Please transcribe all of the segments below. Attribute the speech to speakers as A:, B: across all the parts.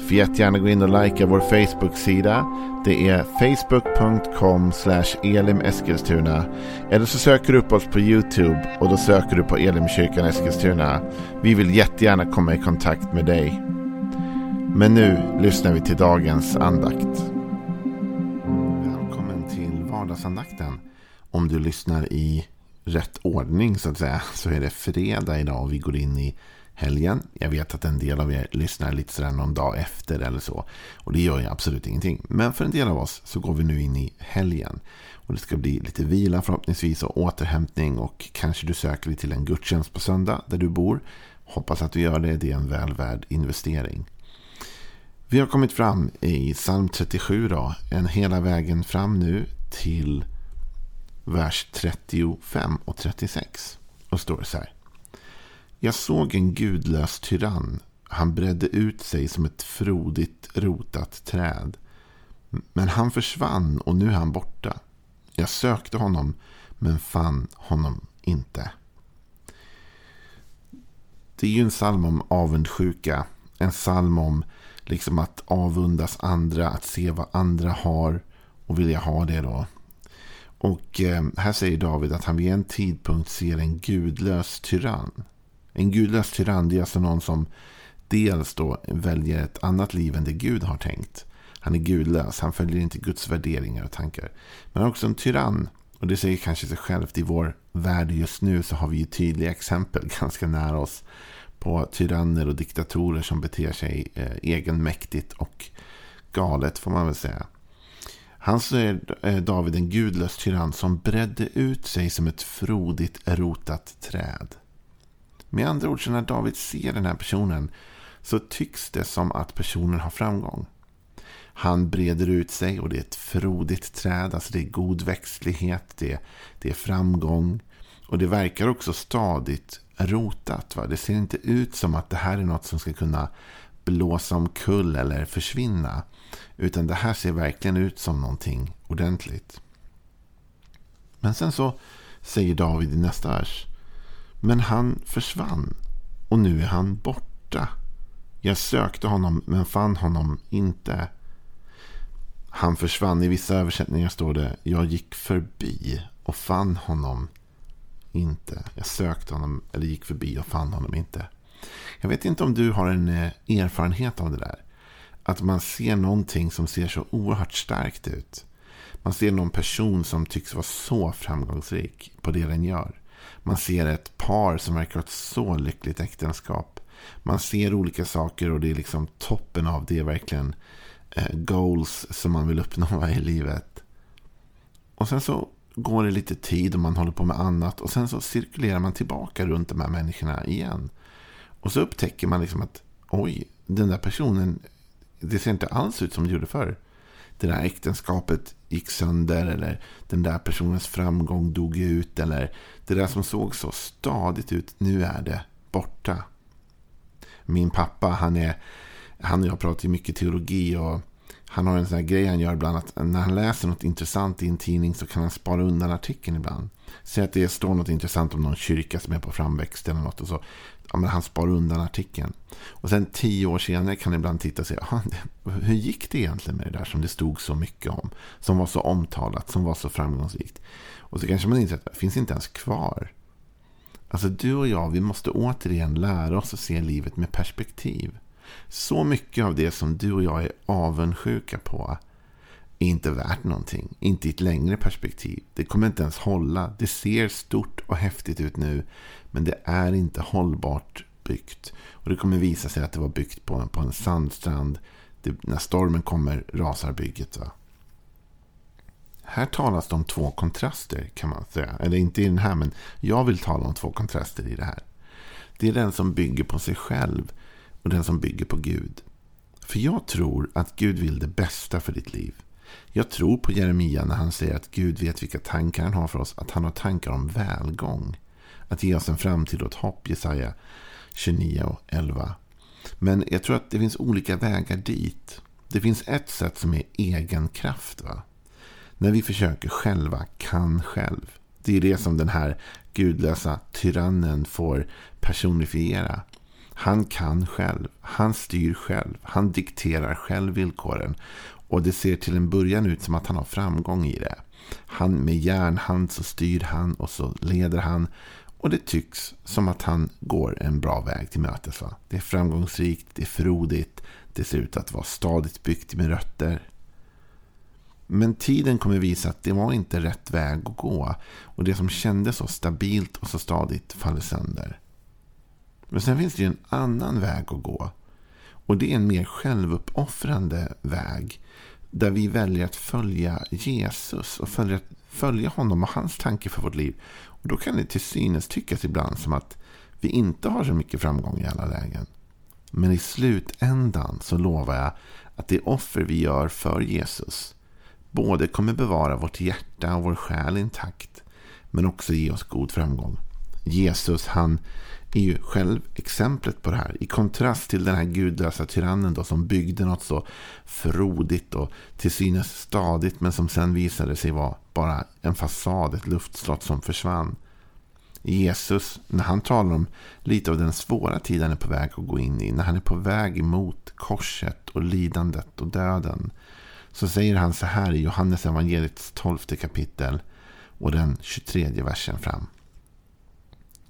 A: Får jättegärna gå in och likea vår Facebook-sida. Det är facebook.com elimeskilstuna. Eller så söker du upp oss på YouTube och då söker du på Elimkyrkan Eskilstuna. Vi vill jättegärna komma i kontakt med dig. Men nu lyssnar vi till dagens andakt. Välkommen till vardagsandakten. Om du lyssnar i rätt ordning så att säga så är det fredag idag och vi går in i helgen. Jag vet att en del av er lyssnar lite sådär någon dag efter eller så. Och det gör ju absolut ingenting. Men för en del av oss så går vi nu in i helgen. Och det ska bli lite vila förhoppningsvis och återhämtning. Och kanske du söker dig till en gudstjänst på söndag där du bor. Hoppas att du gör det. Det är en väl värd investering. Vi har kommit fram i psalm 37 då. En hela vägen fram nu till vers 35 och 36. Och står så här. Jag såg en gudlös tyrann. Han bredde ut sig som ett frodigt rotat träd. Men han försvann och nu är han borta. Jag sökte honom men fann honom inte. Det är ju en psalm om avundsjuka. En psalm om liksom att avundas andra, att se vad andra har och vilja ha det då. Och eh, här säger David att han vid en tidpunkt ser en gudlös tyrann. En gudlös tyrann det är alltså någon som dels då väljer ett annat liv än det Gud har tänkt. Han är gudlös, han följer inte Guds värderingar och tankar. Men han är också en tyrann. Och det säger kanske sig självt. I vår värld just nu så har vi ju tydliga exempel ganska nära oss. På tyranner och diktatorer som beter sig eh, egenmäktigt och galet får man väl säga. Han ser eh, David en gudlös tyrann som bredde ut sig som ett frodigt rotat träd. Med andra ord, så när David ser den här personen så tycks det som att personen har framgång. Han breder ut sig och det är ett frodigt träd. Alltså det är god växtlighet, det är, det är framgång. Och det verkar också stadigt rotat. Va? Det ser inte ut som att det här är något som ska kunna blåsa omkull eller försvinna. Utan det här ser verkligen ut som någonting ordentligt. Men sen så säger David i nästa vers. Men han försvann och nu är han borta. Jag sökte honom men fann honom inte. Han försvann. I vissa översättningar står det jag gick förbi och fann honom inte. Jag sökte honom eller gick förbi och fann honom inte. Jag vet inte om du har en eh, erfarenhet av det där. Att man ser någonting som ser så oerhört starkt ut. Man ser någon person som tycks vara så framgångsrik på det den gör. Man ser ett par som verkar ha ett så lyckligt äktenskap. Man ser olika saker och det är liksom toppen av det verkligen eh, goals som man vill uppnå i livet. Och sen så går det lite tid och man håller på med annat. Och sen så cirkulerar man tillbaka runt de här människorna igen. Och så upptäcker man liksom att oj, den där personen, det ser inte alls ut som det gjorde förr det där äktenskapet gick sönder eller den där personens framgång dog ut eller det där som såg så stadigt ut, nu är det borta. Min pappa, han är, han och jag pratar ju mycket teologi och han har en sån här grej han gör ibland att när han läser något intressant i en tidning så kan han spara undan artikeln ibland. Säg att det står något intressant om någon kyrka som är på framväxt eller något och så ja, men han spar undan artikeln. Och sen tio år senare kan han ibland titta och säga, hur gick det egentligen med det där som det stod så mycket om? Som var så omtalat, som var så framgångsrikt. Och så kanske man inser att det finns inte ens kvar. Alltså du och jag, vi måste återigen lära oss att se livet med perspektiv. Så mycket av det som du och jag är avundsjuka på är inte värt någonting. Inte i ett längre perspektiv. Det kommer inte ens hålla. Det ser stort och häftigt ut nu. Men det är inte hållbart byggt. Och det kommer visa sig att det var byggt på, på en sandstrand. Det, när stormen kommer rasar bygget. Va? Här talas det om två kontraster kan man säga. Eller inte i den här, men jag vill tala om två kontraster i det här. Det är den som bygger på sig själv och den som bygger på Gud. För jag tror att Gud vill det bästa för ditt liv. Jag tror på Jeremia när han säger att Gud vet vilka tankar han har för oss. Att han har tankar om välgång. att ge oss en framtid och ett hopp. Jesaja 29 och 11. Men jag tror att det finns olika vägar dit. Det finns ett sätt som är egen kraft. Va? När vi försöker själva, kan själv. Det är det som den här gudlösa tyrannen får personifiera. Han kan själv. Han styr själv. Han dikterar själv villkoren. Och det ser till en början ut som att han har framgång i det. Han med järnhand så styr han och så leder han. Och det tycks som att han går en bra väg till mötes. Va? Det är framgångsrikt, det är frodigt, det ser ut att vara stadigt byggt med rötter. Men tiden kommer visa att det var inte rätt väg att gå. Och det som kändes så stabilt och så stadigt faller sönder. Men sen finns det ju en annan väg att gå. Och det är en mer självuppoffrande väg. Där vi väljer att följa Jesus och följa, följa honom och hans tanke för vårt liv. Och då kan det till synes tyckas ibland som att vi inte har så mycket framgång i alla lägen. Men i slutändan så lovar jag att det offer vi gör för Jesus både kommer bevara vårt hjärta och vår själ intakt men också ge oss god framgång. Jesus han är ju själv exemplet på det här. I kontrast till den här gudlösa tyrannen då, som byggde något så frodigt och till synes stadigt men som sen visade sig vara bara en fasad, ett luftslott som försvann. Jesus, när han talar om lite av den svåra tid han är på väg att gå in i, när han är på väg emot korset och lidandet och döden, så säger han så här i Johannes evangeliets tolfte kapitel och den 23 versen fram.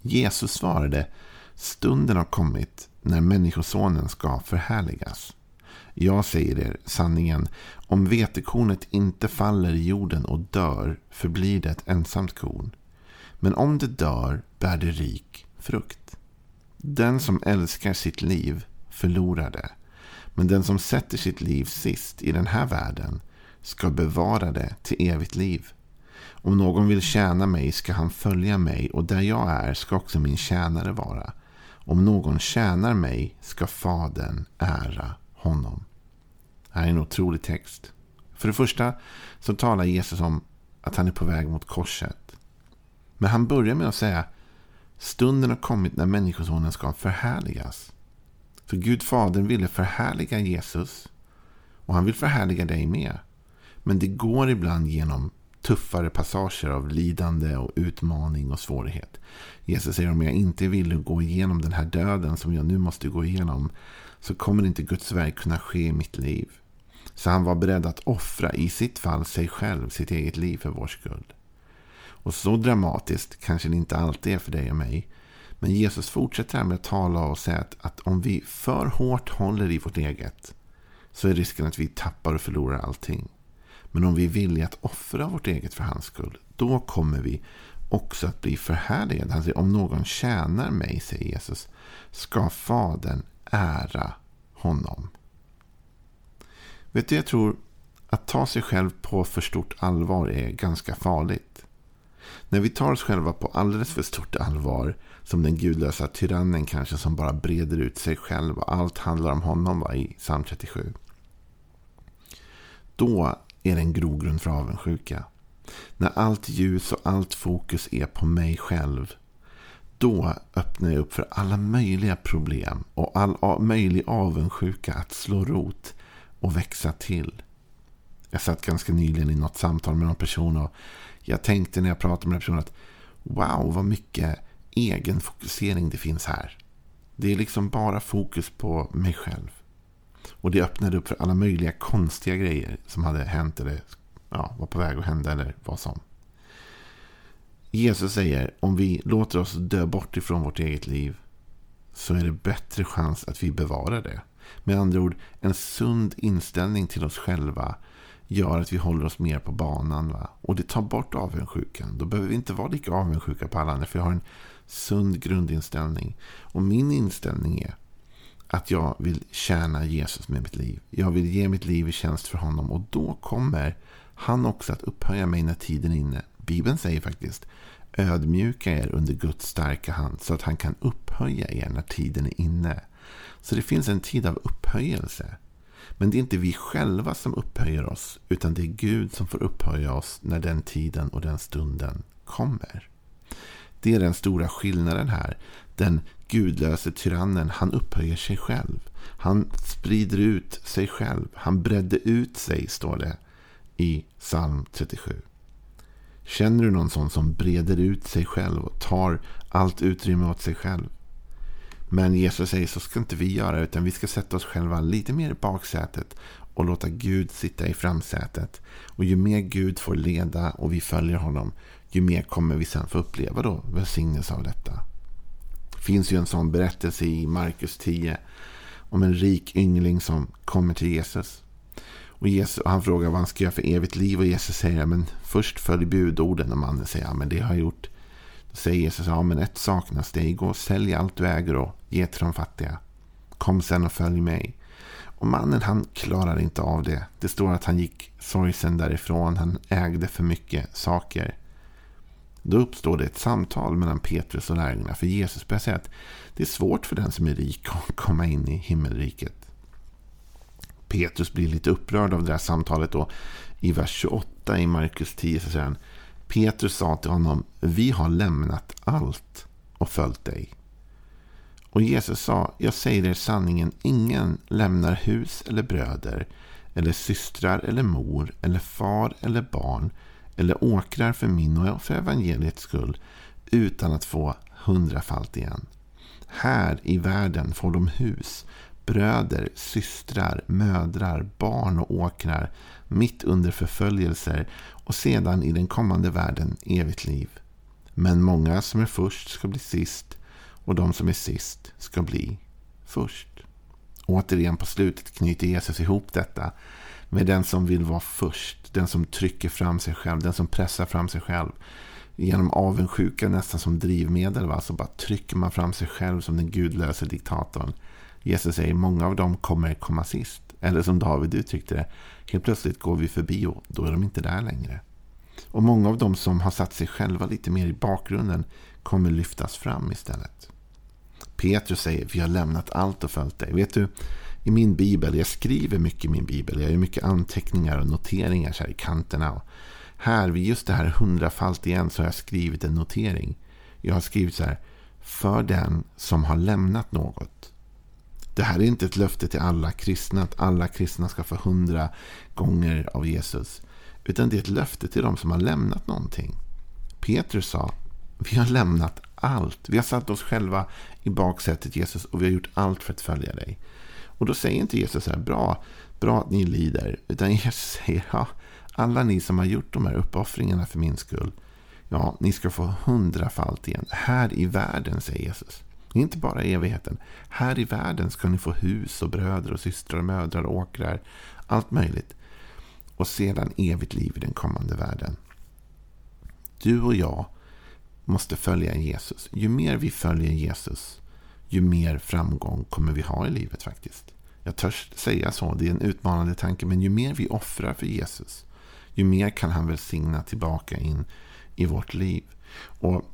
A: Jesus svarade, stunden har kommit när Människosonen ska förhärligas. Jag säger er sanningen, om vetekornet inte faller i jorden och dör förblir det ett ensamt korn. Men om det dör bär det rik frukt. Den som älskar sitt liv förlorar det. Men den som sätter sitt liv sist i den här världen ska bevara det till evigt liv. Om någon vill tjäna mig ska han följa mig och där jag är ska också min tjänare vara. Om någon tjänar mig ska Fadern ära honom. Det här är en otrolig text. För det första så talar Jesus om att han är på väg mot korset. Men han börjar med att säga stunden har kommit när Människosonen ska förhärligas. För Gud Fadern ville förhärliga Jesus och han vill förhärliga dig med. Men det går ibland genom tuffare passager av lidande och utmaning och svårighet. Jesus säger om jag inte vill gå igenom den här döden som jag nu måste gå igenom så kommer inte Guds verk kunna ske i mitt liv. Så han var beredd att offra, i sitt fall sig själv, sitt eget liv för vår skull. Och så dramatiskt kanske det inte alltid är för dig och mig. Men Jesus fortsätter här med att tala och säga att, att om vi för hårt håller i vårt eget så är risken att vi tappar och förlorar allting. Men om vi är villiga att offra vårt eget för hans skull, då kommer vi också att bli förhärligade. Han säger, om någon tjänar mig, säger Jesus, ska Fadern ära honom. Vet du, jag tror att ta sig själv på för stort allvar är ganska farligt. När vi tar oss själva på alldeles för stort allvar, som den gudlösa tyrannen kanske som bara breder ut sig själv och allt handlar om honom va, i psalm 37. Då är det en grogrund för avundsjuka. När allt ljus och allt fokus är på mig själv. Då öppnar jag upp för alla möjliga problem och all möjlig avundsjuka att slå rot och växa till. Jag satt ganska nyligen i något samtal med någon person och jag tänkte när jag pratade med den personen att wow vad mycket egen fokusering det finns här. Det är liksom bara fokus på mig själv. Och det öppnade upp för alla möjliga konstiga grejer som hade hänt eller ja, var på väg att hända eller vad som. Jesus säger om vi låter oss dö bort ifrån vårt eget liv så är det bättre chans att vi bevarar det. Med andra ord, en sund inställning till oss själva gör att vi håller oss mer på banan. Va? Och det tar bort avundsjukan. Då behöver vi inte vara lika avundsjuka på alla andra. För jag har en sund grundinställning. Och min inställning är att jag vill tjäna Jesus med mitt liv. Jag vill ge mitt liv i tjänst för honom. Och då kommer han också att upphöja mig när tiden är inne. Bibeln säger faktiskt ödmjuka er under Guds starka hand så att han kan upphöja er när tiden är inne. Så det finns en tid av upphöjelse. Men det är inte vi själva som upphöjer oss utan det är Gud som får upphöja oss när den tiden och den stunden kommer. Det är den stora skillnaden här. Den gudlöse tyrannen, han upphöjer sig själv. Han sprider ut sig själv. Han bredde ut sig, står det i psalm 37. Känner du någon sån som breder ut sig själv och tar allt utrymme åt sig själv? Men Jesus säger så ska inte vi göra utan vi ska sätta oss själva lite mer i baksätet och låta Gud sitta i framsätet. Och ju mer Gud får leda och vi följer honom ju mer kommer vi sen få uppleva då välsignelse av detta. Det finns ju en sån berättelse i Markus 10 om en rik yngling som kommer till Jesus. Och Jesus, han frågar vad han ska göra för evigt liv och Jesus säger men först följ budorden och mannen säger ja men det har jag gjort. Då säger Jesus ja men ett saknas dig. Gå och sälj allt du äger och ge till de fattiga. Kom sen och följ mig. Och mannen han klarar inte av det. Det står att han gick sorgsen därifrån. Han ägde för mycket saker. Då uppstår det ett samtal mellan Petrus och lärjungarna. För Jesus börjar säga att det är svårt för den som är rik att komma in i himmelriket. Petrus blir lite upprörd av det här samtalet. Och I vers 28 i Markus 10 så säger han Petrus sa till honom Vi har lämnat allt och följt dig. Och Jesus sa Jag säger er sanningen Ingen lämnar hus eller bröder eller systrar eller mor eller far eller barn eller åkrar för min och för evangeliets skull utan att få hundrafalt igen. Här i världen får de hus, bröder, systrar, mödrar, barn och åkrar mitt under förföljelser och sedan i den kommande världen evigt liv. Men många som är först ska bli sist och de som är sist ska bli först. Återigen på slutet knyter Jesus ihop detta med den som vill vara först. Den som trycker fram sig själv. Den som pressar fram sig själv. Genom avundsjuka nästan som drivmedel. Va? Så bara trycker man fram sig själv som den gudlöse diktatorn. Jesus säger många av dem kommer komma sist. Eller som David uttryckte det. Helt plötsligt går vi förbi och då är de inte där längre. Och många av dem som har satt sig själva lite mer i bakgrunden kommer lyftas fram istället. Petrus säger vi har lämnat allt och följt dig. Vet du, i min bibel, jag skriver mycket i min bibel. Jag gör mycket anteckningar och noteringar så här i kanterna. här vid just det här hundrafalt igen så har jag skrivit en notering. Jag har skrivit så här. För den som har lämnat något. Det här är inte ett löfte till alla kristna. Att alla kristna ska få hundra gånger av Jesus. Utan det är ett löfte till de som har lämnat någonting. Petrus sa. Vi har lämnat allt. Vi har satt oss själva i baksätet Jesus och vi har gjort allt för att följa dig. Och då säger inte Jesus så här, bra, bra att ni lider. Utan Jesus säger, ja, alla ni som har gjort de här uppoffringarna för min skull. Ja, ni ska få hundrafalt igen. Här i världen, säger Jesus. Inte bara i evigheten. Här i världen ska ni få hus och bröder och systrar, mödrar och åkrar. Allt möjligt. Och sedan evigt liv i den kommande världen. Du och jag måste följa Jesus. Ju mer vi följer Jesus, ju mer framgång kommer vi ha i livet faktiskt. Jag törs säga så, det är en utmanande tanke, men ju mer vi offrar för Jesus, ju mer kan han välsigna tillbaka in i vårt liv. Och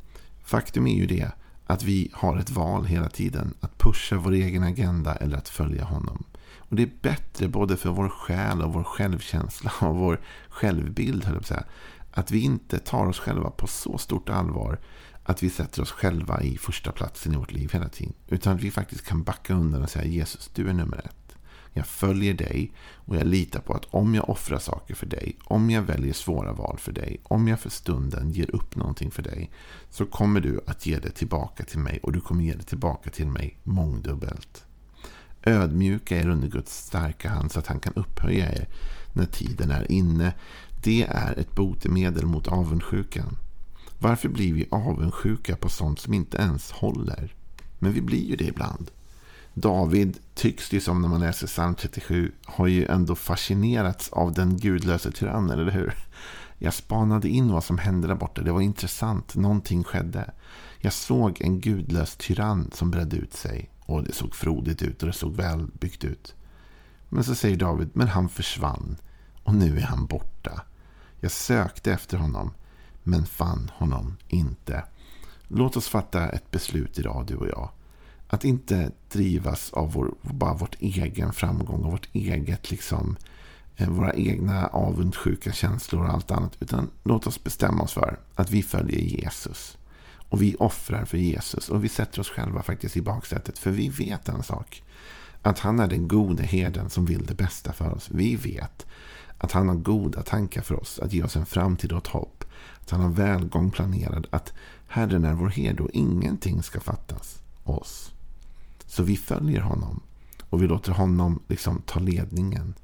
A: faktum är ju det att vi har ett val hela tiden. Att pusha vår egen agenda eller att följa honom. Och Det är bättre både för vår själ och vår självkänsla och vår självbild. Höll jag säga, att vi inte tar oss själva på så stort allvar att vi sätter oss själva i första platsen i vårt liv hela tiden. Utan att vi faktiskt kan backa undan och säga Jesus, du är nummer ett. Jag följer dig och jag litar på att om jag offrar saker för dig, om jag väljer svåra val för dig, om jag för stunden ger upp någonting för dig, så kommer du att ge det tillbaka till mig och du kommer ge det tillbaka till mig mångdubbelt. Ödmjuka er under Guds starka hand så att han kan upphöja er när tiden är inne. Det är ett botemedel mot avundsjukan. Varför blir vi avundsjuka på sånt som inte ens håller? Men vi blir ju det ibland. David tycks det som när man läser psalm 37 har ju ändå fascinerats av den gudlöse tyrannen, eller hur? Jag spanade in vad som hände där borta. Det var intressant. Någonting skedde. Jag såg en gudlös tyrann som bredde ut sig. Och det såg frodigt ut och det såg välbyggt ut. Men så säger David, men han försvann. Och nu är han borta. Jag sökte efter honom men fann honom inte. Låt oss fatta ett beslut idag, du och jag. Att inte drivas av vår, bara vårt egen framgång och vårt eget, liksom, eh, våra egna avundsjuka känslor och allt annat. Utan låt oss bestämma oss för att vi följer Jesus. Och vi offrar för Jesus och vi sätter oss själva faktiskt i baksätet. För vi vet en sak. Att han är den gode herden som vill det bästa för oss. Vi vet att han har goda tankar för oss. Att ge oss en framtid och ett hopp. Att han har välgång planerad. Att Herren är vår herde och ingenting ska fattas oss. Så vi följer honom. Och vi låter honom liksom ta ledningen.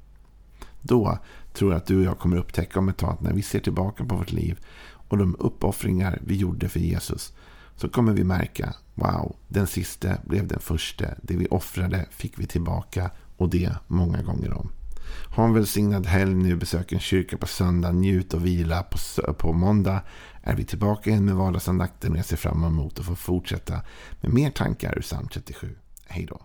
A: Då tror jag att du och jag kommer upptäcka om ett tag att när vi ser tillbaka på vårt liv och de uppoffringar vi gjorde för Jesus så kommer vi märka, wow, den sista blev den första. Det vi offrade fick vi tillbaka och det många gånger om. Ha en välsignad helg nu. Besök en kyrka på söndag. Njut och vila. På, på måndag är vi tillbaka igen med vardagsandakten. Jag ser fram emot att få fortsätta med mer tankar ur psalm 37. Hej då.